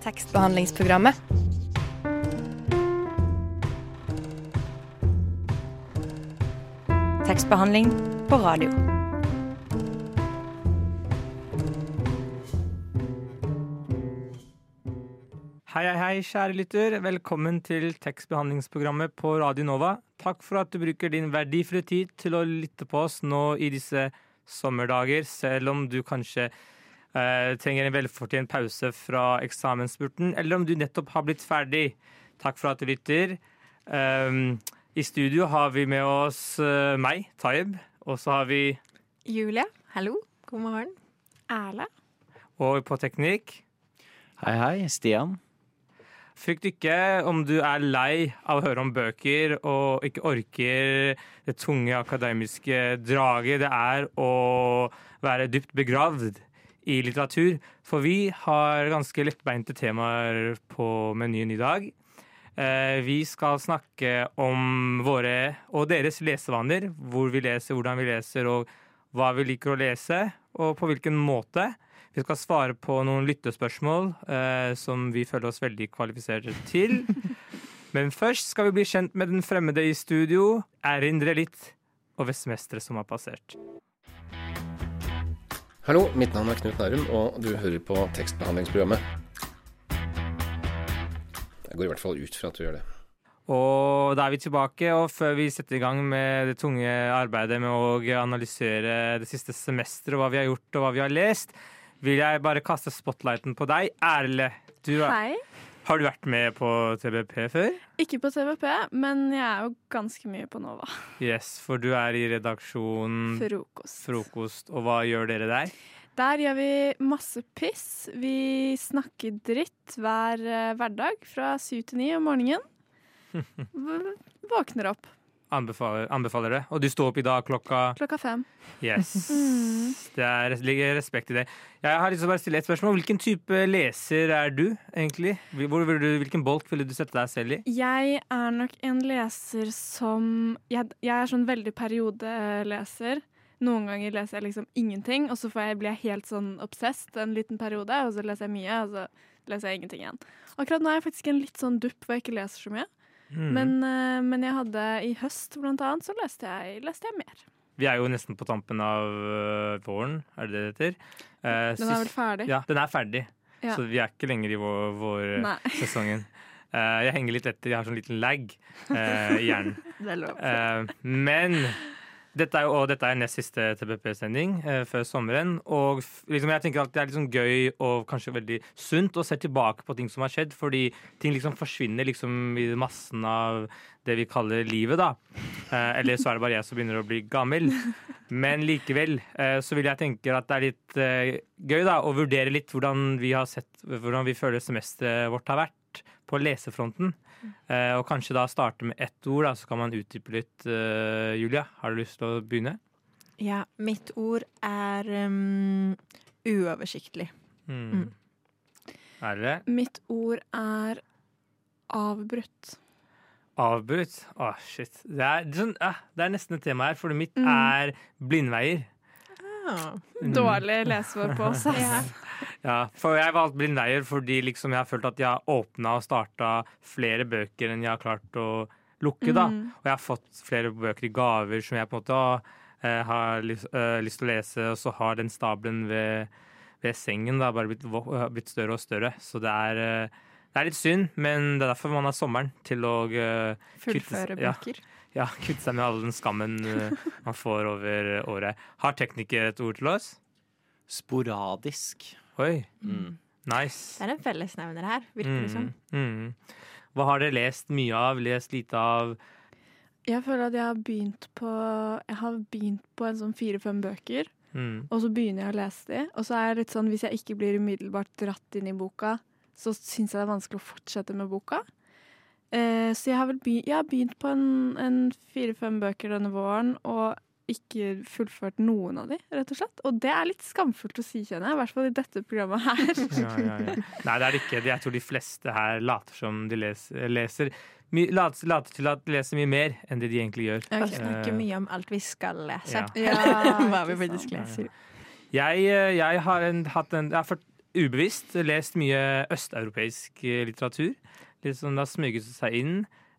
Tekstbehandlingsprogrammet. Tekstbehandling på radio. Hei, hei, hei, kjære lytter. Velkommen til tekstbehandlingsprogrammet på Radio Nova. Takk for at du bruker din verdifulle tid til å lytte på oss nå i disse sommerdager, selv om du kanskje trenger en velfortjent pause fra eksamensspurten, eller om du nettopp har blitt ferdig. Takk for at du lytter. Um, I studio har vi med oss uh, meg, Taib, og så har vi Julie, hallo. God morgen. Erle. Og på teknikk Hei, hei. Stian. Frykt ikke om du er lei av å høre om bøker og ikke orker det tunge akademiske draget det er å være dypt begravd i litteratur. For vi har ganske lettbeinte temaer på menyen i dag. Eh, Vi skal snakke om våre og deres lesevaner. Hvor vi leser, hvordan vi leser, og hva vi liker å lese, og på hvilken måte. Vi skal svare på noen lyttespørsmål eh, som vi føler oss veldig kvalifiserte til. Men først skal vi bli kjent med den fremmede i studio, erindre litt Og semesteret som har passert. Hallo, mitt navn er Knut Nærum, og du hører på tekstbehandlingsprogrammet. Jeg går i hvert fall ut fra at du gjør det. Og da er vi tilbake, og før vi setter i gang med det tunge arbeidet med å analysere det siste semesteret, hva vi har gjort og hva vi har lest, vil jeg bare kaste spotlighten på deg. Erle, du, er, Hei. Har du vært med på TBP før? Ikke på TVP, men jeg er jo ganske mye på Nova. Yes, for du er i redaksjonen Frokost. Frokost, og hva gjør dere der? Der gjør vi masse piss. Vi snakker dritt hver eh, hverdag fra syv til ni om morgenen. Våkner opp Anbefaler, anbefaler det. Og du står opp i dag klokka klokka fem. Yes. Mm. Det er, ligger respekt i det. Jeg har lyst til å bare stille et spørsmål. Hvilken type leser er du, egentlig? Hvor du, hvilken bolk ville du sette deg selv i? Jeg er nok en leser som Jeg, jeg er sånn veldig periodeleser. Noen ganger leser jeg liksom ingenting, og så får jeg, blir jeg helt sånn obsessed en liten periode, og så leser jeg mye, og så leser jeg ingenting igjen. Akkurat nå er jeg faktisk en litt sånn dupp hvor jeg ikke leser så mye. Mm. Men, eh, men jeg hadde i høst, blant annet, så leste jeg, leste jeg mer. Vi er jo nesten på tampen av øh, våren, er det det det heter? Eh, Den er vel ferdig? Ja, den er ferdig. Ja. Så vi er ikke lenger i vår, vår sesongen. Eh, jeg henger litt etter, jeg har sånn liten lag eh, i hjernen. Det er lov. Eh, men dette er jo og dette er nest siste TPP-sending eh, før sommeren. Og liksom, jeg tenker at det er liksom gøy og kanskje veldig sunt å se tilbake på ting som har skjedd, fordi ting liksom forsvinner liksom i massen av det vi kaller livet, da. Eh, eller så er det bare jeg som begynner å bli gammel. Men likevel eh, så vil jeg tenke at det er litt eh, gøy da, å vurdere litt hvordan vi har sett, hvordan vi føler semesteret vårt har vært på lesefronten. Eh, og kanskje da starte med ett ord, da, så kan man utdype litt. Eh, Julia, har du lyst til å begynne? Ja, mitt ord er um, uoversiktlig. Mm. Er det? Mitt ord er avbrutt. Avbrutt? Å, shit. Det er, det er sånn, ah, det er nesten et tema her, for mitt Mm. er blindveier. Mm. Dårlig leseår på oss. ass. Ja, for jeg valgte Blindeier fordi liksom jeg har følt at jeg har åpna og starta flere bøker enn jeg har klart å lukke. da. Mm. Og jeg har fått flere bøker i gaver som jeg på en måte eh, har lyst, eh, lyst til å lese, og så har den stabelen ved, ved sengen da bare blitt, eh, blitt større og større. Så det er, det er litt synd, men det er derfor man har sommeren til å Fullføre bøker. ja, kvitte seg med all den skammen eh, man får over året. Har tekniker et ord til oss? Sporadisk. Oi, Mm. nice. Det er en fellesnevner her, virker det som. Mm, mm. Hva har dere lest mye av, lest lite av? Jeg føler at jeg har begynt på Jeg har begynt på en sånn fire-fem bøker, Mm. og så begynner jeg å lese de. Og så er det litt sånn, hvis jeg ikke blir umiddelbart dratt inn i boka, så syns jeg det er vanskelig å fortsette med boka. Eh, så jeg har vel begynt, jeg har begynt på en, en fire-fem bøker denne våren, og ikke fullført noen av de, rett og slett. Og det er litt skamfullt å si, kjenner jeg. I hvert fall i dette programmet her. Ja, ja, ja. Nei, det er det ikke. Jeg tror de fleste her later som de leser. leser my, later, later til at de leser mye mer enn det de egentlig gjør. Vi Ok. snakker mye om alt vi skal lese. Ja. Ja, Hva vi faktisk leser. Jeg, eh, jeg har en, hatt en Jeg har ført, ubevisst lest mye østeuropeisk eh, litteratur. Sånn det har smyget seg inn.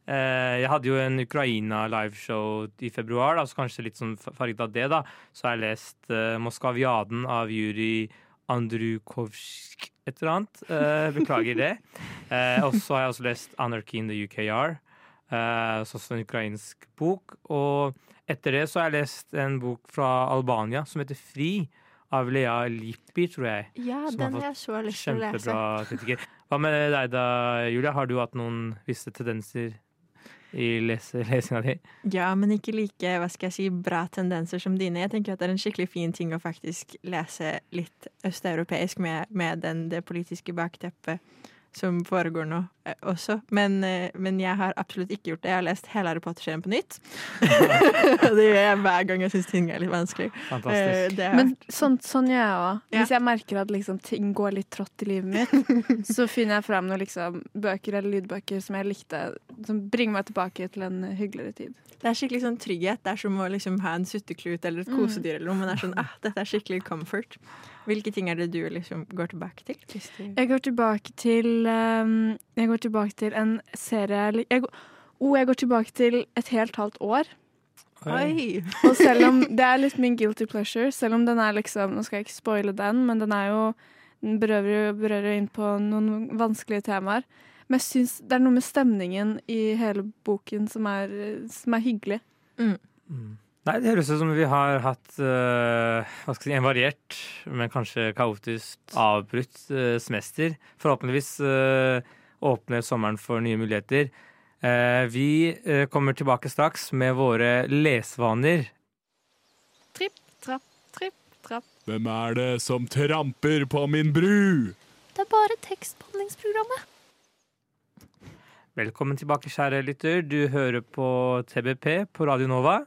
Eh, Jeg hadde jo en Ukraina-liveshow i februar, da, så kanskje litt sånn farget av det. da. Så har jeg lest eh, 'Moskaviaden' av jury Andrukovsk et eller annet. Eh, beklager det. Eh, og så har jeg også lest 'Anarchy in the UKR', eh, så også en ukrainsk bok. Og etter det så har jeg lest en bok fra Albania som heter 'Fri', av Lea Lippi, tror jeg. Ja, den har jeg så lyst til å lese. Kritiker. Hva med deg da, Julia? Har du hatt noen visse tendenser i lese lesinga di? Ja, men ikke like hva skal jeg si, bra tendenser som dine. Jeg tenker at det er en skikkelig fin ting å faktisk lese litt østeuropeisk med, med den, det politiske bakteppet som foregår nå eh, også. Men, eh, men jeg har absolutt ikke gjort det. Jeg har lest hele Harry Potter-serien på nytt. Det gjør jeg hver gang jeg syns ting er litt vanskelig. Eh, har Men sånn, sånn gjør jeg òg. Ja. Hvis jeg merker at liksom, ting går litt trått i livet mitt, så finner jeg fram noen liksom, bøker eller lydbøker som jeg likte, som bringer meg tilbake til en hyggeligere tid. Det er skikkelig sånn trygghet. Det er som å liksom ha en sutteklut eller et Mm. kosedyr eller noe. Men det er sånn, ah, dette er skikkelig comfort. Hvilke ting er det du liksom går tilbake til? Jeg går tilbake til um, Jeg går tilbake til en serie jeg, går- oh, jeg går tilbake til et helt halvt år. Oi! Og selv om det er litt min guilty pleasure, selv om den er liksom Nå skal jeg ikke spoile den, men den er jo Den berører jo berører inn på noen vanskelige temaer. Men jeg syns det er noe med stemningen i hele boken som er, som er hyggelig. Mm. Nei, Det høres ut som vi har hatt uh, hva skal jeg si, en variert, men kanskje kaotisk avbrutt uh, semester. Forhåpentligvis uh, åpner sommeren for nye muligheter. Eh, vi kommer tilbake straks med våre lesevaner. Tripp, trapp, tripp, trapp. Hvem er det som tramper på min bru? Det er bare tekstbehandlingsprogrammet. Velkommen tilbake, kjære lytter. Du hører på TBP på Radio Nova.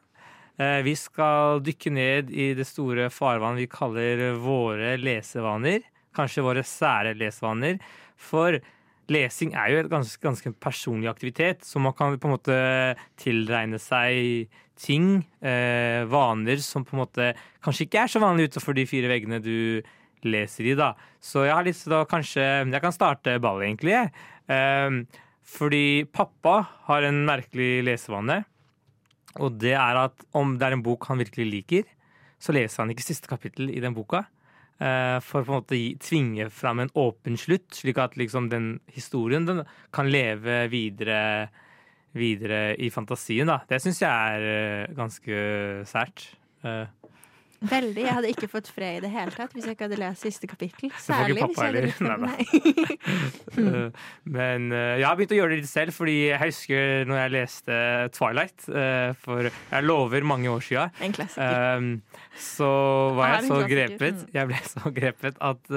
Eh, Vi skal dykke ned i det store farvannet vi kaller våre lesevaner. Kanskje våre sære lesevaner. For lesing er jo en ganske, ganske personlig aktivitet, så man kan på en måte tilregne seg ting, eh, vaner, som på en måte kanskje ikke er så vanlig utenfor de fire veggene du leser i, da. Så jeg har lyst til å kanskje Jeg kan starte ballet, egentlig. Eh, fordi pappa har en merkelig lesevane. Og det er at om det er en bok han virkelig liker, så leser han ikke siste kapittel i den boka. eh, For på en måte tvinge fram en åpen slutt, slik at liksom den historien den kan leve videre, videre i fantasien. Da. Det syns jeg er eh, ganske sært. Veldig. Jeg hadde ikke fått fred i det hele tatt hvis jeg ikke hadde lest siste kapittel. Særlig hvis jeg hadde nei. Eh, Men eh, jeg har begynt å gjøre det litt selv, fordi jeg husker når jeg leste Twilight eh, for jeg lover mange år sia. En klassiker. Um, så var Er jeg så grepet Jeg ble så grepet at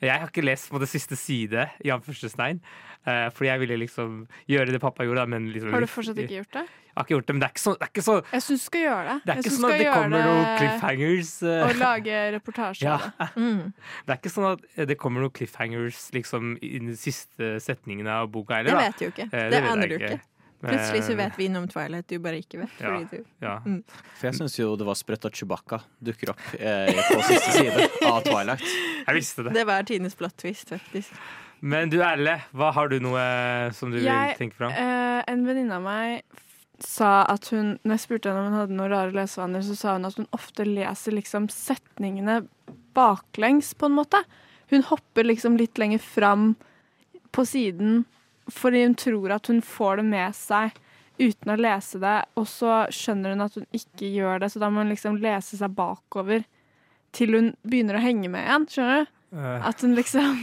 jeg har ikke lest på det siste side i anførselstegn. Uh, fordi jeg ville liksom gjøre det pappa gjorde. Men liksom, Har du fortsatt ikke gjort det? Jeg har ikke gjort det, men det er ikke så, det er ikke så, Jeg syns du skal gjøre det. det er ikke sånn at det kommer noen cliffhangers. eh, Og lage reportasje Ja. av det. Mm. det er ikke sånn at det kommer noen cliffhangers liksom, i de siste setningene av boka Det heller. Det vet jo ikke. Eh, Det vet aner du ikke. Men- Plutselig så vet vi noe om Twilight du bare ikke vet. Ja. Du Ja. For jeg syns jo det var sprøtt at Chewbacca dukker opp eh, på siste side av Twilight. Jeg visste det. Det var tidenes plot twist, faktisk. Men du Erle, hva har du noe som du Jeg, vil tenke fram? Eh, en venninne av meg sa at hun Når jeg spurte henne om hun hadde noen rare lesevaner, så sa hun at hun ofte leser liksom setningene baklengs, på en måte. Hun hopper liksom litt lenger fram på siden fordi hun tror at hun får det med seg uten å lese det, og så skjønner hun at hun ikke gjør det, så da må hun liksom lese seg bakover til hun begynner å henge med igjen. Skjønner du? Eh, At hun liksom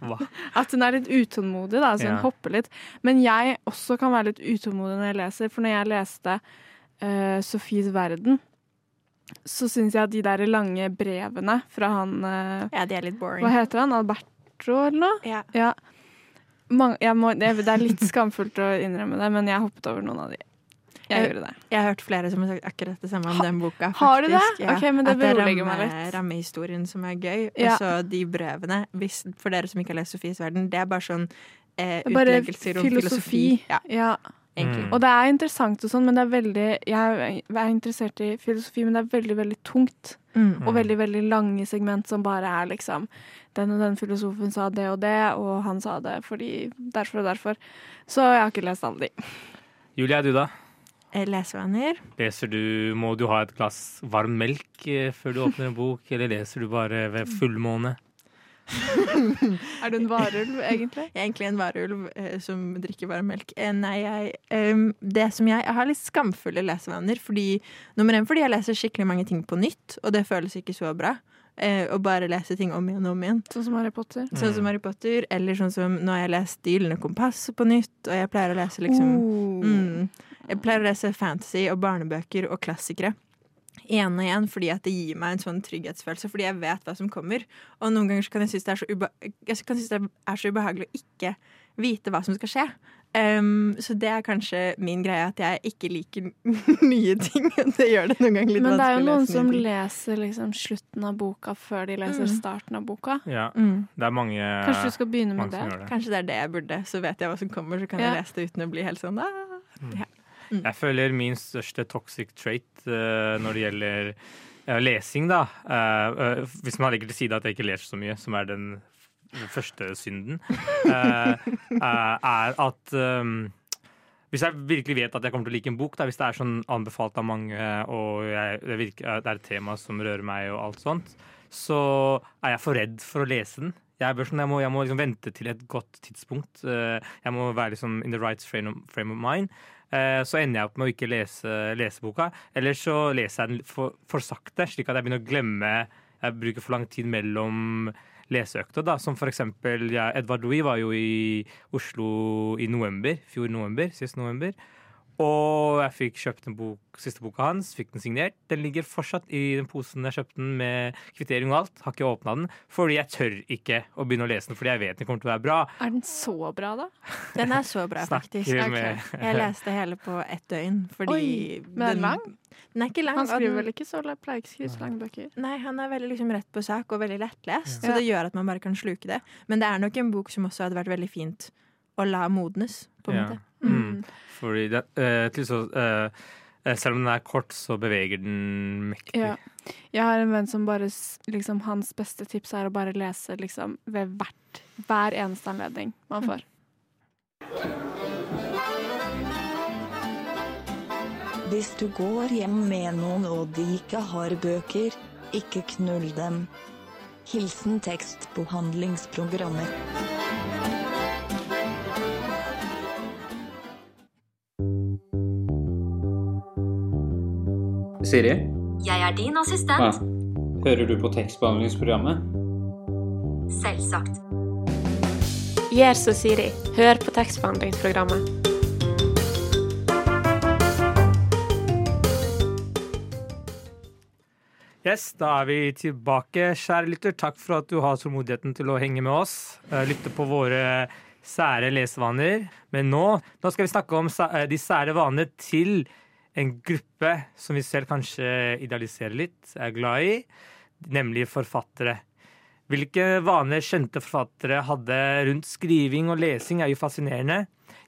hva? At hun er litt utålmodig, da, så hun Ja. hopper litt. Men jeg også kan være litt utålmodig når jeg leser, for når jeg leste uh, Sofies verden, så syns jeg at de der lange brevene fra han uh, Ja, de er litt boring. Hva heter han? Alberto, eller noe? Ja. Ja. Mange, jeg må, det, det er litt skamfullt å innrømme det, men jeg hoppet over noen av de. Jeg Jeg- gjorde det. Jeg har hørt flere som har sagt akkurat det samme om Ha- den boka. Faktisk. har du det? Ja. Ok, men det At er beroliger meg ramme- litt. rammehistorien som er gøy. Ja. Og så de brevene, hvis, for dere som ikke har lest Sofies verden, det er bare sånn eh, er bare utleggelser om filosofi. Ja. Ja. Mm. Og det er interessant og sånn, men det er veldig Jeg er interessert i filosofi, men det er veldig, veldig tungt. Mm. Og veldig, veldig lange segment som bare er liksom Den og den filosofen sa det og det, og han sa det fordi derfor og derfor. Så jeg har ikke lest alle de. Julia, du da? Eh, Lesevaner. Leser du, Må du ha et glass varm melk eh, før du åpner en bok, eller leser du bare ved fullmåne? Er du en varulv, egentlig? Jeg er egentlig en varulv eh, som drikker varm melk. Eh, nei, jeg, eh, det som jeg, jeg har litt skamfulle lesevaner. Fordi, nummer én fordi jeg leser skikkelig mange ting på nytt, og det føles ikke så bra. Eh, å bare lese ting om igjen og om igjen. Sånn som Harry Potter? Sånn som Harry Potter, eller sånn som nå har jeg lest Gylne kompass på nytt, og jeg pleier å lese liksom Oh. mm, Jeg pleier å lese fantasy og barnebøker og klassikere. Igjen og igjen fordi at det gir meg en sånn trygghetsfølelse, fordi jeg vet hva som kommer. Og noen ganger kan jeg synes det er så, ube jeg kan synes det er så ubehagelig å ikke vite hva som skal skje. Um, så det er kanskje min greie, at jeg ikke liker nye ting. Det gjør det noen ganger litt Men det er jo noen som ting. leser liksom slutten av boka før de leser Mm. starten av boka. Ja, Mm. det er mange, Kanskje du skal begynne med det? det. Kanskje det er det jeg burde, så vet jeg hva som kommer, så kan Ja. jeg lese det uten å bli helt sånn ah. Jeg føler min største toxic trait uh, når det gjelder uh, lesing, da uh, Hvis man legger til side at jeg ikke leser så mye, som er den første synden, er at um, hvis jeg virkelig vet at jeg kommer til å like en bok, da, hvis det er sånn anbefalt av mange, og jeg, det, virker, det er et tema som rører meg, og alt sånt, så er jeg for redd for å lese den. Jeg, bør sånn, jeg må, jeg må liksom vente til et godt tidspunkt. Jeg må være liksom in the right frame of, frame of mind. Eh, Så ender jeg opp med å ikke lese, lese boka. Eller så leser jeg den for, for sakte, slik at jeg begynner å glemme Jeg bruker for lang tid mellom leseøkta, da, Som for eksempel ja, Edvard Louis var jo i Oslo i november, fjor november, sist november. Og jeg fikk kjøpt den bok, siste boka hans, fikk den signert. Den ligger fortsatt i den posen jeg kjøpte den med kvittering og alt. Har ikke åpna den, fordi jeg tør ikke å begynne å lese den, fordi jeg vet den kommer til å være bra. Er den så bra, da? Den er så bra, faktisk. Okay. Jeg leste hele på ett døgn, fordi Oi, men den lang? Den er ikke lang. Han skriver vel ikke så pleier ikke skrive så lange bøker. Nei, han er veldig liksom rett på sak og veldig lettlest, så det gjør at man bare kan sluke det. Men det er nok en bok som også hadde vært veldig fint å la modnes, på en Ja. måte. Mm. Fordi det, eh, til så, eh, eh, selv om den er kort, så beveger den mektig. Ja. Jeg har en venn som bare liksom, Hans beste tips er å bare lese liksom ved hvert, hver eneste anledning man får. Hvis du går hjem med noen og de ikke har bøker, ikke knull dem. Hilsen tekstbehandlingsprogrammet. Siri, Jeg er din assistent. ja. hører du på tekstbehandlingsprogrammet? Selvsagt. Gjør som Siri. Hør på tekstbehandlingsprogrammet. Yes, da er vi tilbake, kjære lytter. Takk for at du har tålmodigheten til å henge med oss. eh, Lytte på våre sære lesevaner. Men nå, nå skal vi snakke om eh, de sære vanene til en gruppe som vi selv kanskje idealiserer litt, er glad i, nemlig forfattere. Hvilke vaner kjente forfattere hadde rundt skriving og lesing, er jo fascinerende.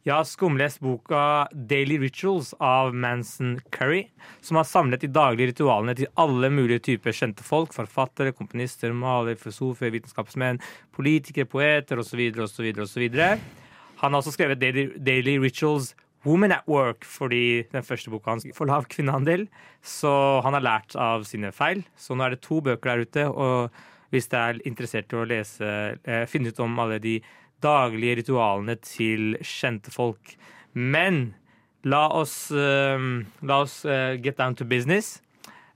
Jeg har skumlest boka Daily Rituals av Manson Curry, som har samlet de daglige ritualene til alle mulige typer kjente folk. Forfattere, komponister, malere, filosofer, vitenskapsmenn, politikere, poeter osv. osv. osv. Han har også skrevet Daily, Daily Rituals Woman at Work, fordi den første boka hans får lav kvinneandel. Så han har lært av sine feil. Så nå er det to bøker der ute. Og hvis det er interessert i å lese, eh, finne ut om alle de daglige ritualene til kjente folk. Men la oss, eh, la oss eh, get down to business.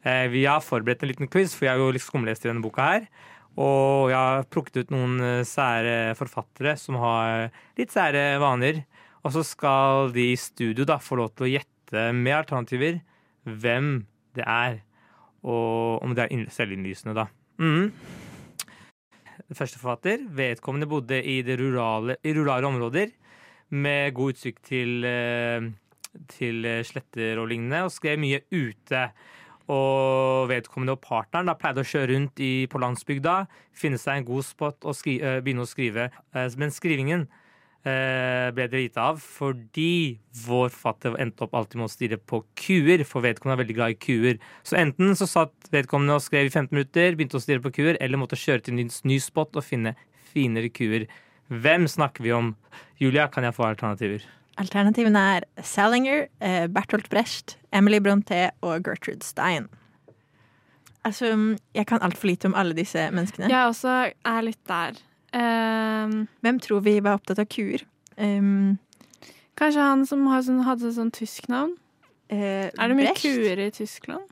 Eh, vi har forberedt en liten quiz, for jeg har jo litt skumlest i denne boka her. Og jeg har plukket ut noen eh, sære forfattere som har litt sære vaner. Og så skal de i studio da få lov til å gjette med alternativer hvem det er. Og om det er selvinnlysende, da. Mm. Første forfatter. Vedkommende bodde i, rurale, i rurale områder med god utsikt til, eh, til eh, sletter og lignende, og skrev mye ute. Og vedkommende og partneren da pleide å kjøre rundt i, på landsbygda, finne seg en god spot og skri, eh, begynne å skrive. Men skrivingen eh, ble det lite av fordi vår forfatter endte opp alltid med å stirre på kuer, for vedkommende er veldig glad i kuer. Så enten så satt vedkommende og skrev i 15 minutter, begynte å stirre på kuer, eller måtte kjøre til en ny spot og finne finere kuer. Hvem snakker vi om? Julia, kan jeg få alternativer? Alternativene er Salinger, eh, Bertolt Brecht, Emily Bronté og Gertrude Stein. Altså, jeg kan altfor lite om alle disse menneskene. Jeg også er litt der. Ehm, Hvem tror vi var opptatt av kuer? Um, kanskje han som har sånn, hadde sånn tysk navn? Uh, Er det mye Brecht? kuer i Tyskland?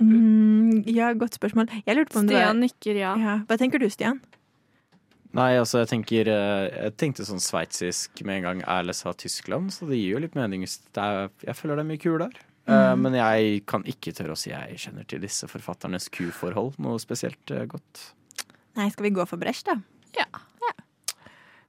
Mm, ja, godt spørsmål. Jeg lurte på om det var Stian nikker ja. ja. Hva tenker du, Stian? Nei, altså jeg tenker eh, Jeg tenkte sånn sveitsisk med en gang Erle sa Tyskland, så det gir jo litt mening. hvis Det er, jeg føler det er mye kuer der. Eh, Mm. men jeg kan ikke tørre å si jeg kjenner til disse forfatternes kuforhold noe spesielt godt. Nei, skal vi gå for Brecht, da? Ja.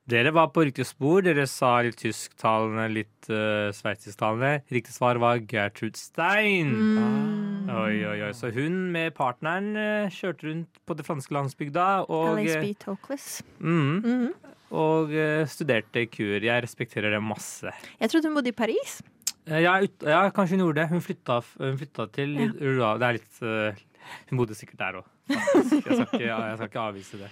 Dere var på riktig spor. Dere sa litt tysktalende, litt uh, sveitsisktalende. Riktig svar var Gertrud Stein. Mm. Oi, oi, oi. Så hun med partneren uh, kjørte rundt på det franske landsbygda og, LSB Toklis. Uh, mm, mm, -hmm. og uh, studerte kur. Jeg respekterer det masse. Jeg trodde hun bodde i Paris. Eh, Ja, ut, ja, kanskje hun gjorde det. Hun flytta, hun flytta til Ja. Det er litt eh, Hun bodde sikkert der òg. Jeg, skal ikke- jeg skal ikke avvise det.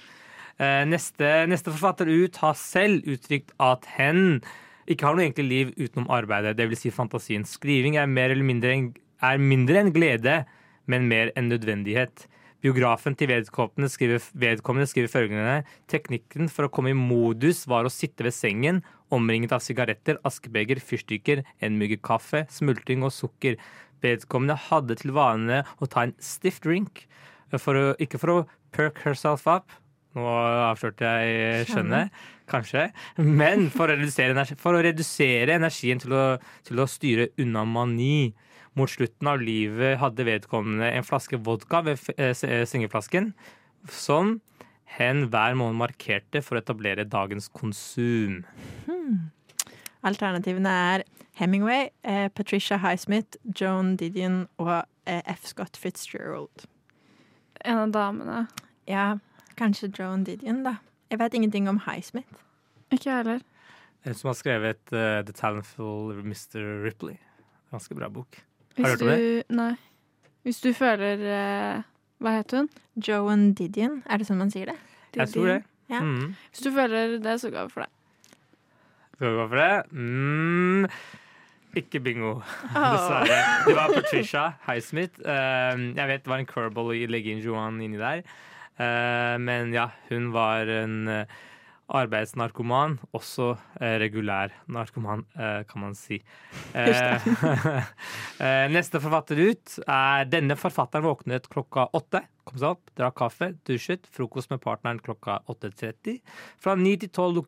Eh, Neste, neste forfatter ut har selv uttrykt at hen ikke har noe egentlig liv utenom arbeidet, dvs. Si fantasien. Skriving er, mer eller mindre en, er mindre enn glede, men mer enn nødvendighet. Biografen til vedkommende skriver, vedkommende skriver følgende Teknikken for å komme i modus var å sitte ved sengen, omringet av sigaretter, askebeger, fyrstikker, en mugge kaffe, smultring og sukker. Vedkommende hadde til vane å ta en stiff drink, for å, ikke for å perk herself up. Nå avslørte jeg skjønnet, kanskje. Men for å redusere, energi, for å redusere energien til å, til å styre unna mani. Mot slutten av livet hadde vedkommende en flaske vodka ved eh, eh, sengeflasken, som hen hver måned markerte for å etablere dagens konsum. Hmm. Alternativene er Hemingway, eh, Patricia Highsmith, Joan Didion og eh, F. Scott Fitzgerald. En av damene. Ja, kanskje Joan Didion, da. Jeg vet ingenting om Highsmith. Ikke jeg heller. En som har skrevet uh, The Talentful Mr. Ripley. Ganske bra bok. Har du hørt om det? Nei. Hvis du føler uh, Hva het hun? Joan Didion, er det sånn man sier det? Jeg tror det. Ja. Mm. Hvis du føler det, så går vi for det. Skal vi gå for det? Mm. Ikke bingo, dessverre. Det var Patricia Highsmith. Eh, jeg vet det var en curble å legge inn Johan inni der. Eh, men ja, hun var en eh, arbeidsnarkoman. Også regulær narkoman, kan man si. Neste forfatter ut er denne forfatteren våknet klokka åtte. Kom seg opp, drakk kaffe, dusjet, frokost med partneren klokka 8.30. Fra ni til tolv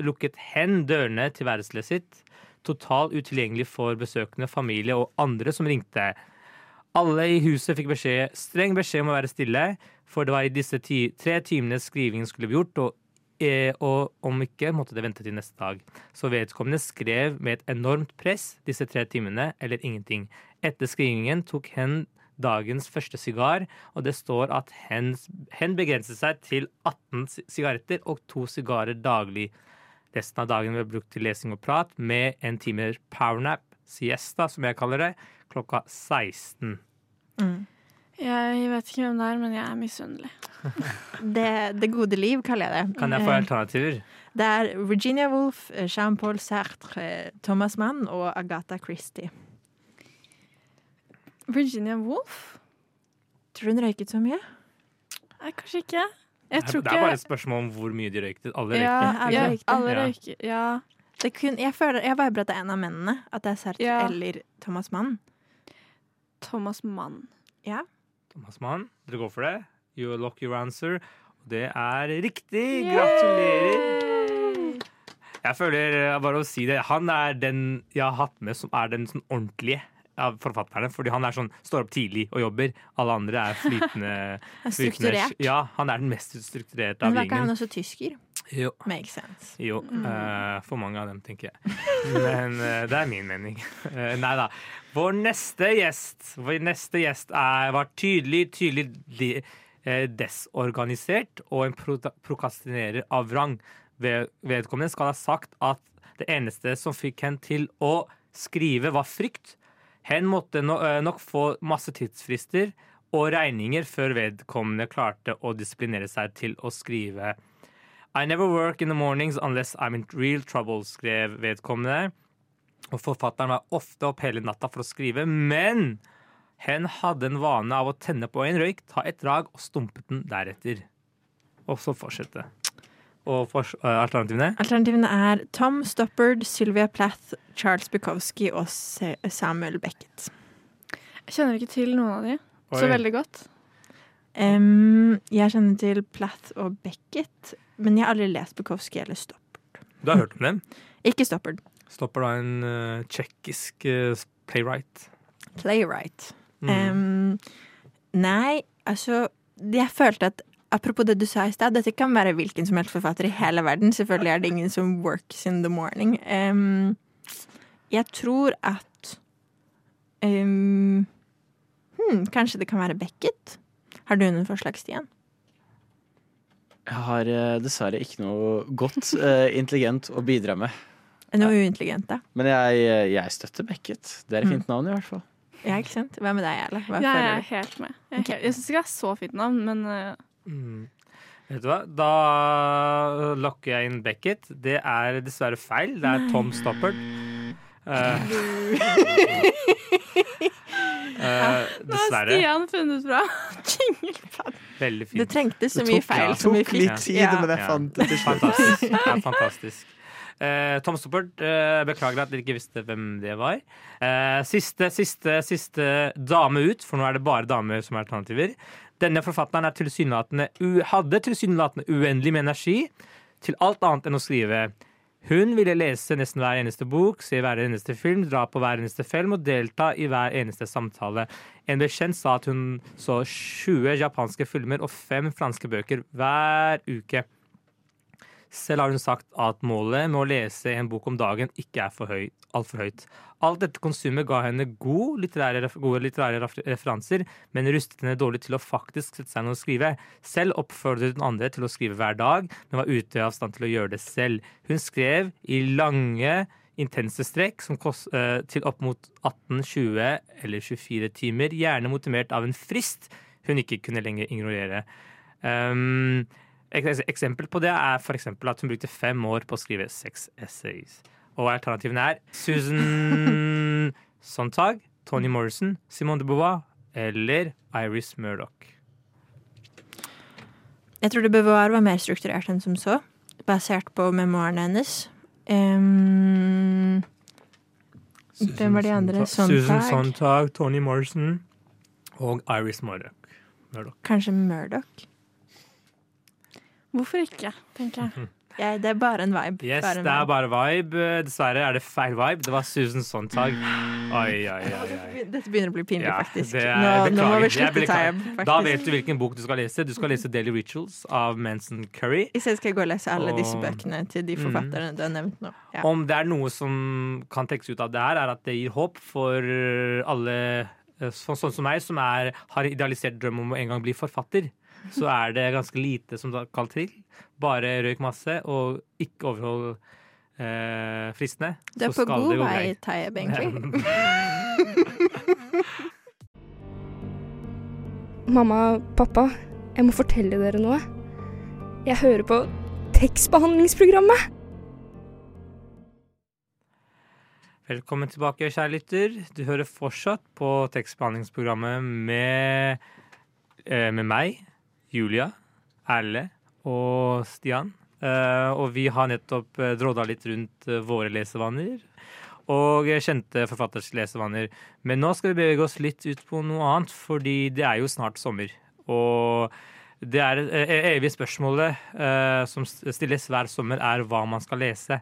lukket hen dørene til værelset sitt. Totalt utilgjengelig for besøkende, familie og andre som ringte. Alle i huset fikk beskjed, streng beskjed om å være stille, for det var i disse ti, tre timene skrivingen skulle bli gjort, og, eh, og om ikke måtte det vente til neste dag. Så vedkommende skrev med et enormt press disse tre timene, eller ingenting. Etter skrivingen tok hen dagens første sigar, og det står at hen, hen begrenset seg til 18 sigaretter og to sigarer daglig. Resten av dagen ble brukt til lesing og prat, med en timer powernap, siesta som jeg kaller det, klokka 16. Jeg vet ikke hvem det er, men jeg er misunnelig. Det, det gode liv, kaller jeg det. Kan jeg få Eh, alternativer? Det er Virginia Woolf, Jean-Paul Sartre, Thomas Mann og Agatha Christie. Virginia Woolf? Tror du hun røyket så mye? Nei, kanskje ikke. Jeg tror det er bare et spørsmål om hvor mye de røykte. Alle ja, røykte. ja, røykte. alle Ja. Ja. Det kun, jeg føler, jeg bare at det er en av mennene. At det er Sartre Ja. eller Thomas Mann. Thomas Mann. Ja. Thomas Mann, dere går for det. You lock your answer. Og det er riktig! Gratulerer! Jeg føler bare å si det. Han er den jeg har hatt med som er den sånn ordentlige av forfatterne. Fordi han er sånn, står opp tidlig og jobber. Alle andre er flytende. Er strukturert. Ja, han er den mest strukturerte Men var ikke han også tysker? Jo. Makes sense. Jo, Mm. Uh, for mange av dem, tenker jeg. Men uh, det er min mening. Uh, nei da. Vår neste gjest Vår neste gjest er, var tydelig, tydelig de, desorganisert og en pro prokastinerer av rang. Ved- Vedkommende skal ha sagt at det eneste som fikk henne til å skrive, var frykt. Hen måtte eh, nok få masse tidsfrister og regninger før vedkommende klarte å disiplinere seg til å skrive. I never work in the mornings unless I'm in real trouble, skrev vedkommende. Og forfatteren var ofte opp hele natta for å skrive, men hen hadde en vane av å tenne på en røyk, ta et drag og stumpe den deretter. Og så fortsette. Og fors eh, alternativene? Alternativene er Tom Stoppard, Sylvia Plath, Charles Bukowski og Samuel Beckett. Jeg kjenner ikke til noen av de så veldig godt. Um, jeg kjenner til Plath og Beckett, men jeg har aldri lest Bukowski eller Stoppard. Du har hørt om dem? Ikke Stoppard. Stoppard er en uh, tsjekkisk uh, playwright. Playwright. Mm. Um, nei, altså Jeg følte at Apropos det du sa i stad, dette kan være hvilken som helst forfatter i hele verden. Selvfølgelig er det ingen som works in the morning. Um, jeg tror at um, hmm, Kanskje det kan være Beckett? Har du noen forslag, Stian? Jeg har eh, dessverre ikke noe godt eh, intelligent å bidra med. Noe uintelligent, da? Men jeg, eh, jeg støtter Beckett. Det er et Mm. fint navn, i hvert fall. Ja, ikke sant? Hva med deg, Erle? Ja, Jeg er helt med. Jeg, okay. jeg syns ikke det er så fint navn, men Mm. Vet du hva? Da lokker jeg inn Beckett. Det er dessverre feil. Det er Tom Stoppard. Uh, dessverre. nå har. Stian funnet fra. Veldig fint. Det trengtes så mye tok- feil ja. som vi tok litt tid, Ja. men jeg fant det til slutt. Fantastisk. Det er fantastisk. Uh, Tom Stoppard, eh, beklager at dere ikke visste hvem det var. Eh, siste, siste, siste dame ut, for nå er det bare damer som er alternativer. Denne forfatteren er tilsynelatende hadde tilsynelatende uendelig med energi til alt annet enn å skrive. Hun ville lese nesten hver eneste bok, se hver eneste film, dra på hver eneste film og delta i hver eneste samtale. En bekjent sa at hun så 20 japanske filmer og fem franske bøker hver uke. Selv har hun sagt at målet med å lese en bok om dagen ikke er for høyt, altfor høyt. Alt dette konsumet ga henne gode litterære, gode litterære referanser, men rustet henne dårlig til å faktisk sette seg ned og skrive. Selv oppfordret hun andre til å skrive hver dag, men var ute av stand til å gjøre det selv. Hun skrev i lange, intense strekk kost, eh, til opp mot 18, 20 eller 24 timer, gjerne motivert av en frist hun ikke kunne lenger ignorere. Um, et eksempel på det er for eksempel at hun brukte fem år på å skrive seks essays. Og alternativene er Susan Sontag, Tony Morrison, Simone de Beauvoir eller Iris Murdoch. Jeg tror det Beauvoir var mer strukturert enn som så, basert på memoarene hennes. Em, hvem var de andre? Susan Sontag? Sontag, Tony Morrison og Iris Murdoch. Murdoch. Kanskje Murdoch? Hvorfor ikke, tenker jeg. Ja, det er bare en vibe. Yes, bare en det er bare vibe. Dessverre er det feil vibe. Det var Susan Sontag. Oi, oi, oi. oi. Dette begynner å bli pinlig, Ja, faktisk. er, nå, nå må vi slutte time. faktisk. Da vet du hvilken bok du skal lese. Du skal lese Daily Rituals av Manson Curry. I stedet skal jeg gå og lese alle disse bøkene til de Mm. forfatterne du har nevnt nå. Ja. Om det er noe som kan tekkes ut av det her, er at det gir håp for alle eh, sånn som meg, som er, har idealisert drøm om å en gang bli forfatter. Så er det ganske lite som skal til. Bare røyk masse, og ikke overhold eh, fristene. Du er så på skal god vei. Taib, egentlig. Mamma, pappa, jeg må fortelle dere noe. Jeg hører på tekstbehandlingsprogrammet. Velkommen tilbake, kjære lytter. Du hører fortsatt på tekstbehandlingsprogrammet med, eh, med meg, Julia, Erle og Stian. Eh, og vi har nettopp eh, dråda litt rundt eh, våre lesevaner og kjente forfatters lesevaner. Men nå skal vi bevege oss litt ut på noe annet, fordi det er jo snart sommer. Og det er evige spørsmålet eh, som stilles hver sommer, er hva man skal lese.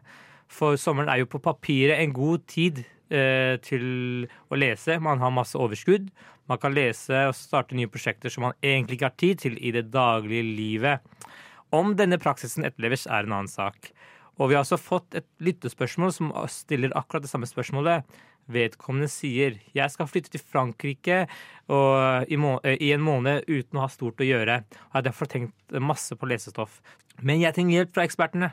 For sommeren er jo på papiret en god tid eh, til å lese. Man har masse overskudd. Man kan lese og starte nye prosjekter som man egentlig ikke har tid til i det daglige livet. Om denne praksisen etterleves, er en annen sak. Og vi har også fått et lyttespørsmål som stiller akkurat det samme spørsmålet. Vedkommende sier jeg skal flytte til Frankrike i, må eh, i en måned uten å ha stort å gjøre. Og har derfor tenkt masse på lesestoff. Men jeg trenger hjelp fra ekspertene.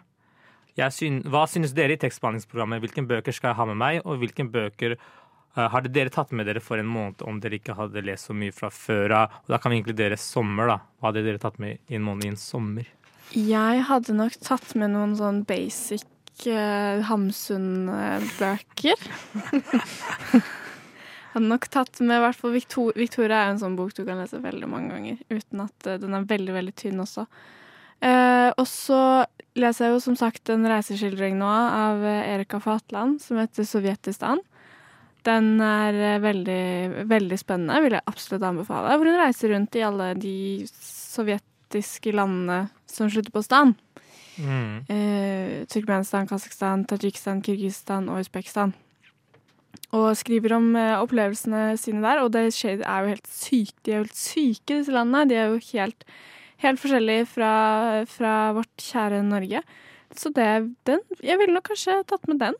Syn, hva synes dere i tekstbehandlingsprogrammet? Hvilke bøker skal jeg ha med meg, og hvilke bøker uh, hadde dere tatt med dere for en måned om dere ikke hadde lest så mye fra før av? Da kan vi inkludere sommer, da. Hva hadde dere tatt med i en måned i en sommer? Jeg hadde nok tatt med noen sånn basic uh, Hamsun-bøker. hadde nok tatt med hvert fall Victor Victoria er jo en sånn bok du kan lese veldig mange ganger, uten at uh, den er veldig, veldig tynn også. Uh, og så leser jeg jo som sagt en reiseskildring nå av eh, Erika Fatland som heter 'Sovjetistan'. Den er eh, veldig, veldig spennende, vil jeg absolutt anbefale. Hvor hun reiser rundt i alle de sovjetiske landene som slutter på stan. Mm. Eh, Turkmenistan, Kasakhstan, Tadsjikistan, Kirgisistan og Usbekistan. Og skriver om eh, opplevelsene sine der, og det skjer, er jo helt sykt. De er jo helt syke, disse landene. De er jo helt Helt forskjellig fra, fra vårt kjære Norge. Så det, den Jeg ville nok kanskje tatt med den.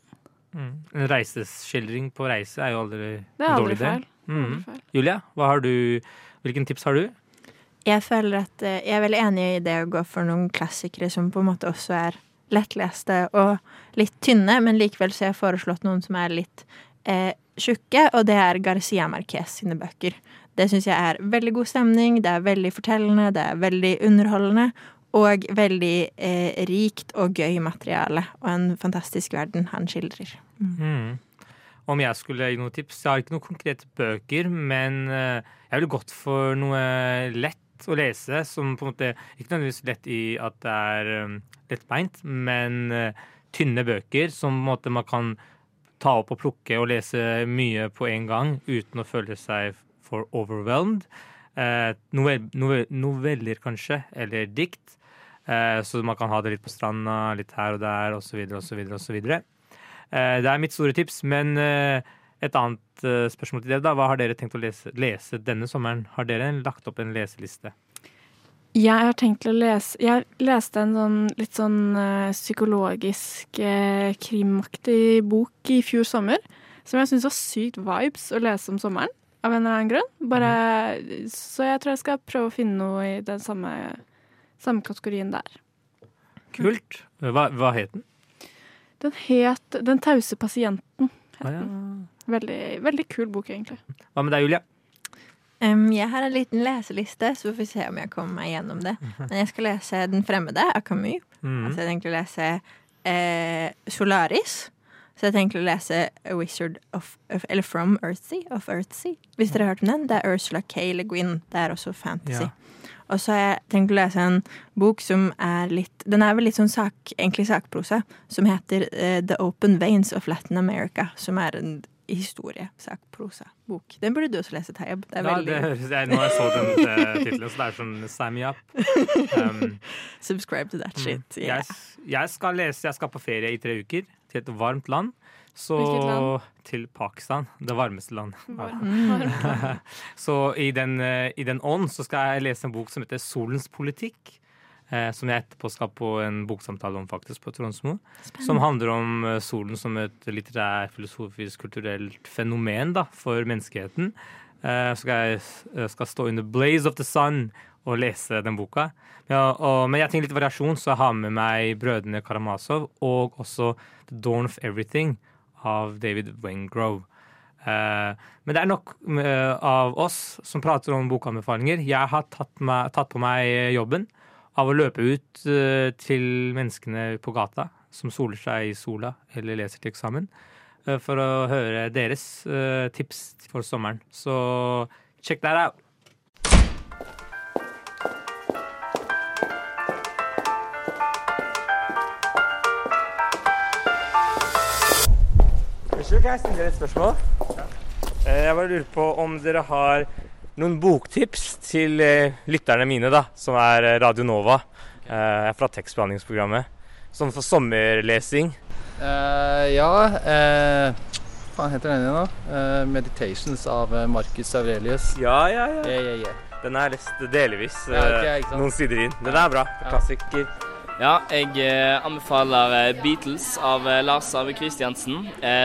Mm. En reiseskildring på reise er jo aldri Det er en aldri dårlig idé. feil. Mm. Aldri feil. Julia, hva har du, hvilken tips har du? Jeg føler at eh, jeg er veldig enig i det å gå for noen klassikere som på en måte også er lettleste og litt tynne, men likevel så har jeg foreslått noen som er litt eh, tjukke, og det er Garcia Marquez sine bøker. Det syns jeg er veldig god stemning, det er veldig fortellende, det er veldig underholdende. Og veldig eh, rikt og gøy materiale, og en fantastisk verden han skildrer. Mm. Om jeg skulle gi noen tips Jeg har ikke noen konkrete bøker, men eh, jeg ville gått for noe lett å lese, som på en måte Ikke nødvendigvis lett i at det er um, lettbeint, men uh, tynne bøker som på en måte man kan ta opp og plukke og lese mye på en gang uten å føle seg for overwhelmed. Eh, novell, novell, noveller, kanskje, eller dikt. Eh, så man kan ha det litt på stranda, litt her og der, osv., osv., osv. Det er mitt store tips, men eh, et annet eh, spørsmål til dere. da. Hva har dere tenkt å lese, lese denne sommeren? Har dere lagt opp en leseliste? Jeg har tenkt å lese Jeg leste en sånn litt sånn eh, psykologisk, krimaktig bok i fjor sommer. Som jeg syntes var sykt vibes å lese om sommeren, av en eller annen grunn. Bare, Så jeg tror jeg skal prøve å finne noe i den samme, samme kategorien der. Kult. Hva, hva het den? Den het 'Den tause pasienten'. Ah, ja. Veldig, veldig kul bok, egentlig. Hva med deg, Julia? Um, jeg har en liten leseliste, så vi får se om jeg kommer meg gjennom det. Men jeg skal lese Den fremmede av Camus. Mm. Altså, jeg tenkte å lese eh, Solaris. Så jeg tenker å lese A Wizard of, of Eller From Earthsea. Of Earthsea. Hvis dere har hørt om den. Det er Ursula K. Le Guin. Det er også fantasy. Ja. Og så har jeg tenkt å lese en bok som er litt Den er vel litt sånn sak, egentlig sakprosa, som heter uh, The Open Veins of Latin America. Som er en historie, sakprosa-bok. Den burde du også lese, Tayeb. Det er Ja, veldig det jeg Nå har jeg så den uh, tittelen, så det er sånn sign me up. Um, Subscribe to that shit. Mm. Yeah. jeg, jeg skal lese Jeg skal på ferie i tre uker til et varmt land. Så land? til Pakistan. Det varmeste land. Varmt. så i den, eh, i den ånd så skal jeg lese en bok som heter Solens politikk. Eh, som jeg etterpå skal på en boksamtale om faktisk på Tronsmo. Som handler om eh, solen som et litterær, filosofisk, kulturelt fenomen da, for menneskeheten. Eh, så skal jeg eh, skal stå in the blaze of the sun og lese den boka. Ja, og, men jeg trenger litt variasjon, så jeg har med meg Brødrene Karamazov og også The Dawn of Everything av David Wengrove. Uh, men det er nok uh, av oss som prater om bokanbefalinger. Jeg har tatt, meg, tatt på meg jobben av å løpe ut uh, til menneskene på gata som soler seg i sola eller leser til eksamen, for å høre deres tips for sommeren. Så check that out. Unnskyld, kan jeg stille dere et spørsmål? Ja. Jeg bare lurer på om dere har noen boktips til eh, lytterne mine, da, som er eh, Radio Nova. Eh, Jeg er fra tekstbehandlingsprogrammet. Sånn for sommerlesing. Uh, ja uh, Hva heter den igjen, da? Uh, 'Meditations' av eh, Marcus Aurelius. Ja, ja, ja. Yeah, yeah, yeah. Den er lest delvis Ja, ok, eh, ikke sant? noen sider inn. Den er bra. Klassiker. Ja, jeg eh, anbefaler eh, Beatles av eh, Lars Arve Christiansen.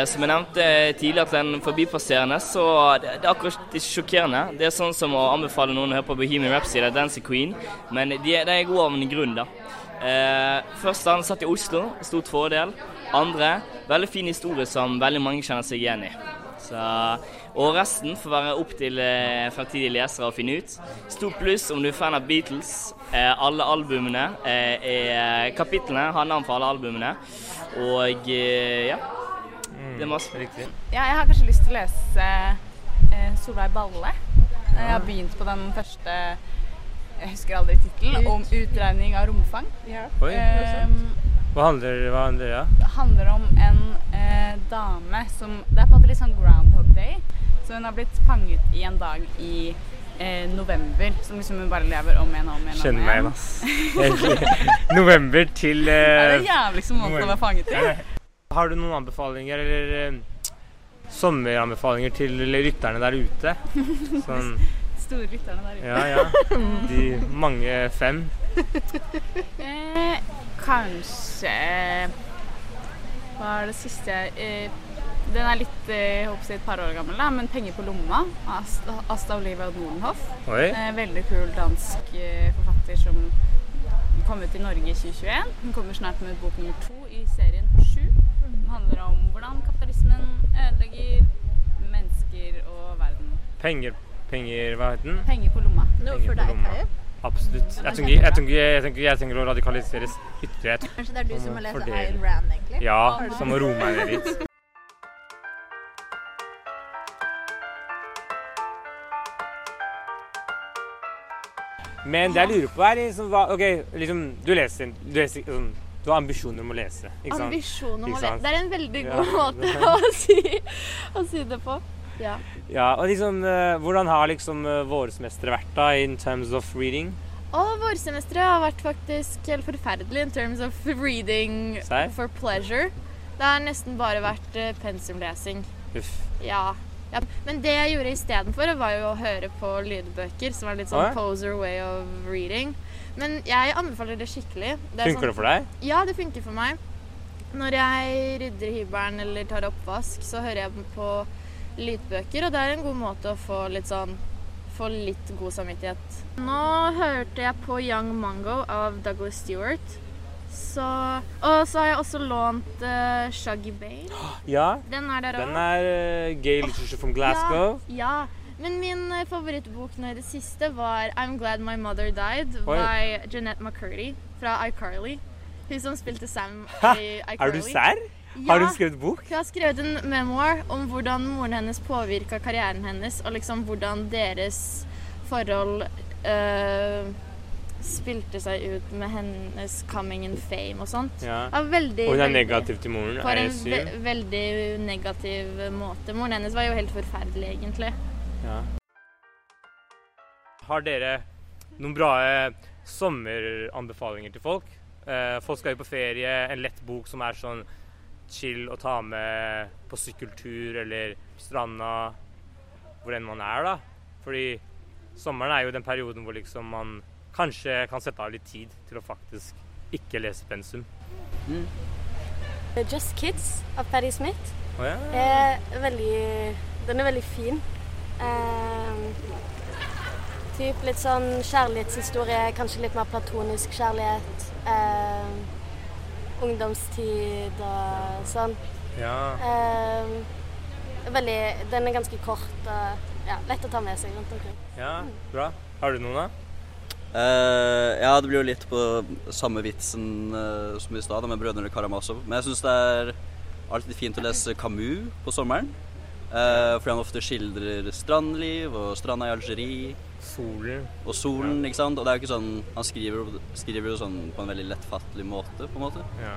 Som jeg nevnte tidligere til en forbipasserende, så det, er akkurat ikke sjokkerende. Det er sånn som å anbefale noen å høre på Bohemian Rhapsody eller Dancing Queen, men de, de er gode av en grunn, da. Først da han satt i Oslo, stort fordel. Andre, veldig fin historie som veldig mange kjenner seg igjen i. Så, og resten får være opp til eh, fremtidige lesere å finne ut. Stort pluss om du er fan av Beatles. Eh, alle albumene eh, er kapitlene har navn for alle albumene. Og eh, ja. Det er masse. Riktig. Ja, jeg har kanskje lyst til å lese eh, Solveig Balle. Jeg har begynt på den første jeg husker aldri tittelen, om utregning av romfang. Oi. Hva handler hva handler ja? det handler om en eh, dame som Det er på en måte litt sånn Groundhog Day. Så hun har blitt fanget i en dag i eh, november, som liksom hun bare lever om igjen og om igjen. Kjenner meg igjen. ass. November til Det er eh, den jævligste måten å være fanget i. Har du noen anbefalinger eller eh, sommeranbefalinger til lytterne der ute? Sånn Store lytterne der ute. Ja, ja. De mange fem. Eh, kanskje Hva er det siste jeg eh, Den er litt eh, jeg håper jeg, et par år gammel, da, men 'Penger på lomma' av Asta, Asta Olivia Nordenhoff. Eh, veldig kul dansk eh, forfatter som kom ut i Norge i 2021. Hun kommer snart med bok nummer to i serien på sju. Den handler om hvordan kapitalismen ødelegger mennesker og verden. Penger, penger Hva heter den? Penger på lomma. Penger på lomma. Absolutt. Jeg tenker, jeg, tenker, jeg, tenker, jeg tenker å radikaliseres ytterligere. Kanskje det er du som må lese. Ayn Rand, egentlig? Ja, som må roe meg ned litt. Men det jeg lurer på, er liksom hva OK, liksom Du leser, du leser sånn Du har ambisjoner om å lese, ikke sant? Ambisjoner om å lese. Det er en veldig Ja. god måte å si, å si det på. Ja. Ja, og liksom eh, Hvordan har liksom uh, vårsemesteret vært da in terms of reading? Og vårsemesteret har vært faktisk helt forferdelig in terms of reading Sær? for pleasure. Det har nesten bare vært eh, pensumlesing. Uff. Ja. ja. Men det jeg gjorde istedenfor, var jo å høre på lydbøker, som er litt sånn Å, ja. poser way of reading. Men jeg anbefaler det skikkelig. Det funker Funker det for deg? Ja, det funker for meg. Når jeg rydder hybelen eller tar oppvask, så hører jeg på lydbøker, og det er en god måte å få litt sånn få litt god samvittighet. Nå hørte jeg på Young Mango av Douglas Stewart. Så, og så har jeg også lånt uh, Shuggy Bane. Ja. Den er der Den er uh, gay literature from Glasgow. Ja, ja. Men min uh, favorittbok nå i det siste var I'm Glad My Mother Died Oi. by Jeanette McCurdy fra iCarly. Hun som spilte Sam Hæ? i iCarly. Er du serr? Har hun skrevet bok? Hun har skrevet en memoir om hvordan moren hennes påvirka karrieren hennes, og liksom hvordan deres forhold øh, spilte seg ut med hennes coming in fame og sånt. Ja. Veldig, Og hun er negativ til moren, På en ve veldig negativ måte. Moren hennes var jo helt forferdelig, egentlig. Ja. Har dere noen bra eh, sommeranbefalinger til folk? Eh, folk skal jo på ferie. En lett bok som er sånn chill å ta med på sykkeltur eller stranda, hvor enn man er, da. Fordi sommeren er jo den perioden hvor liksom man kanskje kan sette av litt tid til å faktisk ikke lese pensum. Just Kids av Patti Smith. oh, ja. Er veldig, den er veldig fin. Eh, typ litt sånn kjærlighetshistorie, kanskje litt mer platonisk kjærlighet. Eh, ungdomstid og sånn. Ja. Eh, veldig, den er ganske kort og ja, lett å ta med seg rundt omkring. ja, bra. Har du noen, da? Uh, ja, det blir jo litt på samme vitsen uh, som i stad, med Brødrene Karamazov. Men jeg syns det er alltid fint å lese Camus på sommeren. Uh, fordi han ofte skildrer strandliv og stranda i Algerie. Solen. Og solen, ikke sant. Og det er jo ikke sånn Han skriver, skriver jo sånn på en veldig lettfattelig måte, på en måte. Ja.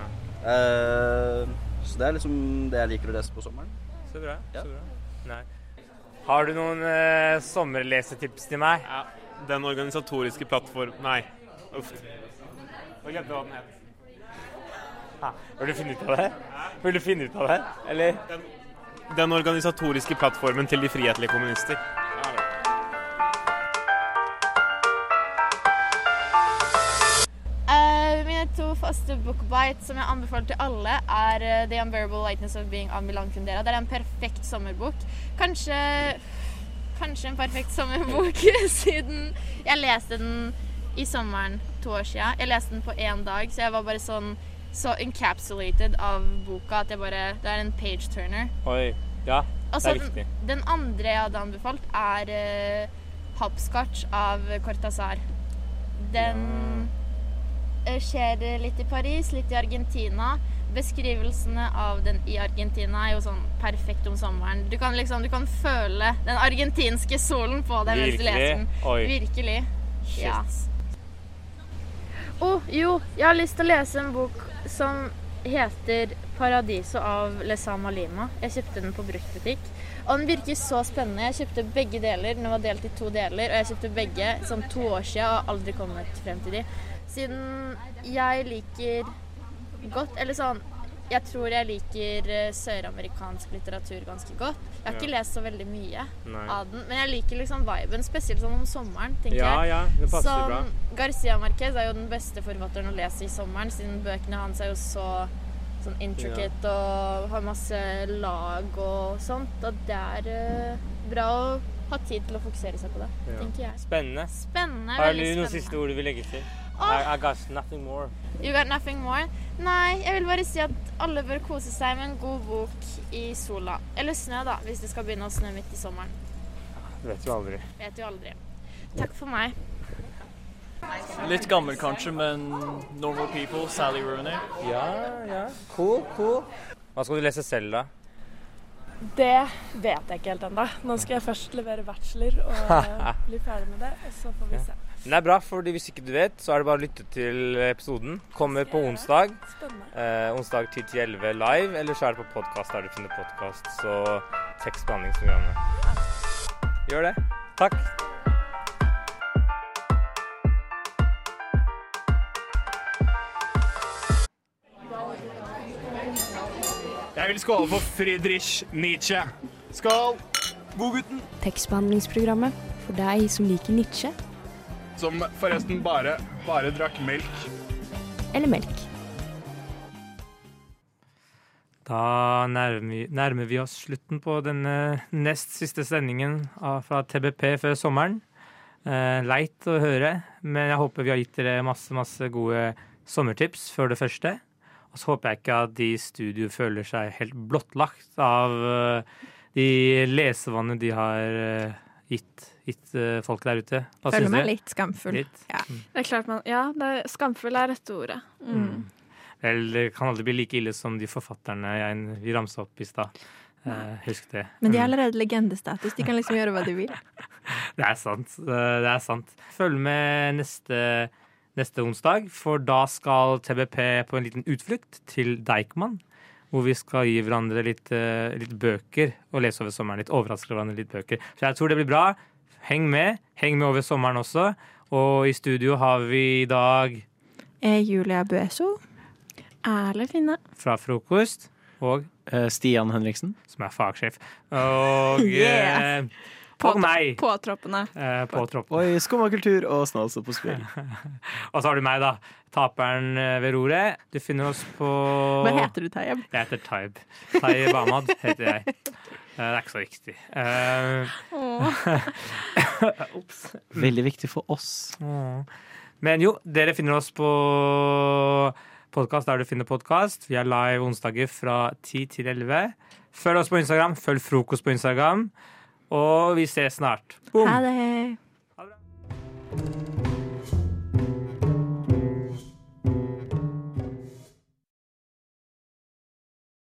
Eh, så det er liksom det jeg liker å lese på sommeren. Så bra. Ja. så bra. Nei. Har du noen eh, sommerlesetips til meg? Ja, Den organisatoriske plattform... Nei, uff. Nå glemte jeg hva den het. Ha, Vil du finne ut av det? Vil du finne ut av det, eller? Den, den organisatoriske plattformen til de frihetlige kommunister. Faste bookbites som jeg anbefaler til alle, er eh, The Unbearable Lightness of Being Ambulant Kundera. Det er en perfekt sommerbok. Kanskje Kanskje en perfekt sommerbok, siden jeg leste den i sommeren to år siden. Jeg leste den på én dag, så jeg var bare sånn så encapsulated av boka at jeg bare Det er en page turner. Oi. Ja, det er viktig. den, den andre jeg hadde anbefalt, er uh, Hopscotch av Cortazar. Den eh, skjer litt i Paris, litt i Argentina. Beskrivelsene av den i Argentina er jo sånn perfekt om sommeren. Du kan liksom, du kan føle den argentinske solen på deg mens du leser den. Oi. Virkelig. Shit. Ja. Oh, jo, jeg har lyst til å lese en bok som heter 'Paradiso' av Lesama Lima. Jeg kjøpte den på bruktbutikk. Og den virker så spennende. Jeg kjøpte begge deler. Den var delt i to deler, og jeg kjøpte begge sånn to år siden og har aldri kommet frem til de. Siden jeg liker godt Eller sånn Jeg tror jeg liker eh, søramerikansk litteratur ganske godt. Jeg har ikke lest så veldig mye Nei. av den, men jeg liker liksom viben, spesielt sånn om sommeren, tenker Ja, jeg. ja, det passer sånn, bra. Garcia Marquez er jo den beste forfatteren å lese i sommeren, siden bøkene hans er jo så sånn intricate og har masse lag og sånt. Og det er uh, bra å ha tid til å fokusere seg på det, Ja. tenker jeg. Spennende. Spennende, Har du noen spennende. siste ord du vil legge til? I, I got nothing more. You got nothing more? Nei, jeg vil bare si at alle bør kose seg med en god bok i sola. Eller snø, da, hvis det skal begynne å snø midt i sommeren. Du vet jo aldri. Vet jo aldri. Takk for meg. Litt gammel kanskje, men Normal People, Sally Rooney. Ja, ja. Cool, cool. Hva skal du lese selv, da? Det vet jeg ikke helt ennå. Nå skal jeg først levere bachelor og eh, bli ferdig med det, og så får vi se. Men det er bra, for hvis ikke du vet, så er det bare å lytte til episoden. Kommer på onsdag. Eh, onsdag 10-11 live, eller så er det på podkast der du finner podkast. Så tekstbehandlingsprogrammet. Gjør det. Takk. Jeg vil skåle for Friedrich Nietzsche. Skål! Godgutten. Tekstbehandlingsprogrammet for deg som liker Nietzsche Som forresten bare, bare drakk melk. eller melk. Da nærmer vi, nærmer vi oss slutten på denne nest siste sendingen av, fra TBP før sommeren. Eh, leit å høre, men jeg håper vi har gitt dere masse, masse gode sommertips før det første. Og så håper jeg ikke at de i studio føler seg helt blottlagt av eh, de lesevannene de har eh, gitt, gitt eh, folk der ute. Hva Føler meg litt skamfull. Litt? Ja. Det er klart man Ja, det er, skamfull er rette ordet. Mm. Vel, det kan aldri bli like ille som de forfatterne jeg, vi ramsa opp i stad. Eh, husk det. Men de er Mm. allerede legendestatus. De kan liksom gjøre hva de vil. Det er sant. Det er sant. Følg med neste, neste onsdag, for da skal TBP på en liten utflukt til Deichman. Hvor vi skal gi hverandre litt, eh, litt bøker og lese over sommeren. Litt overraske hverandre litt bøker. Så jeg tror det blir bra. Heng med. Heng med over sommeren også. Og i studio har vi i dag Eh, Julia Bueso. Erle Finne. fra frokost og Eh, Stian Henriksen. Som er fagsjef. Og, Yeah. Eh, og meg. Påtroppende. Eh, på troppen. Oi, og kultur og snålse på spill. Og så har du meg, da. Taperen eh, ved roret. Du finner oss på Hva heter du, Tayeb? Jeg heter Taib. Tayeb Ahmad heter jeg. Eh, Det er ikke så viktig. Eh, Ops. Veldig viktig for oss. Men jo, dere finner oss på podkast der du finner podkast. Vi er live onsdager fra 10 til 11. Følg oss på Instagram. Følg Frokost på Instagram. Og vi ses snart. Boom. Ha det.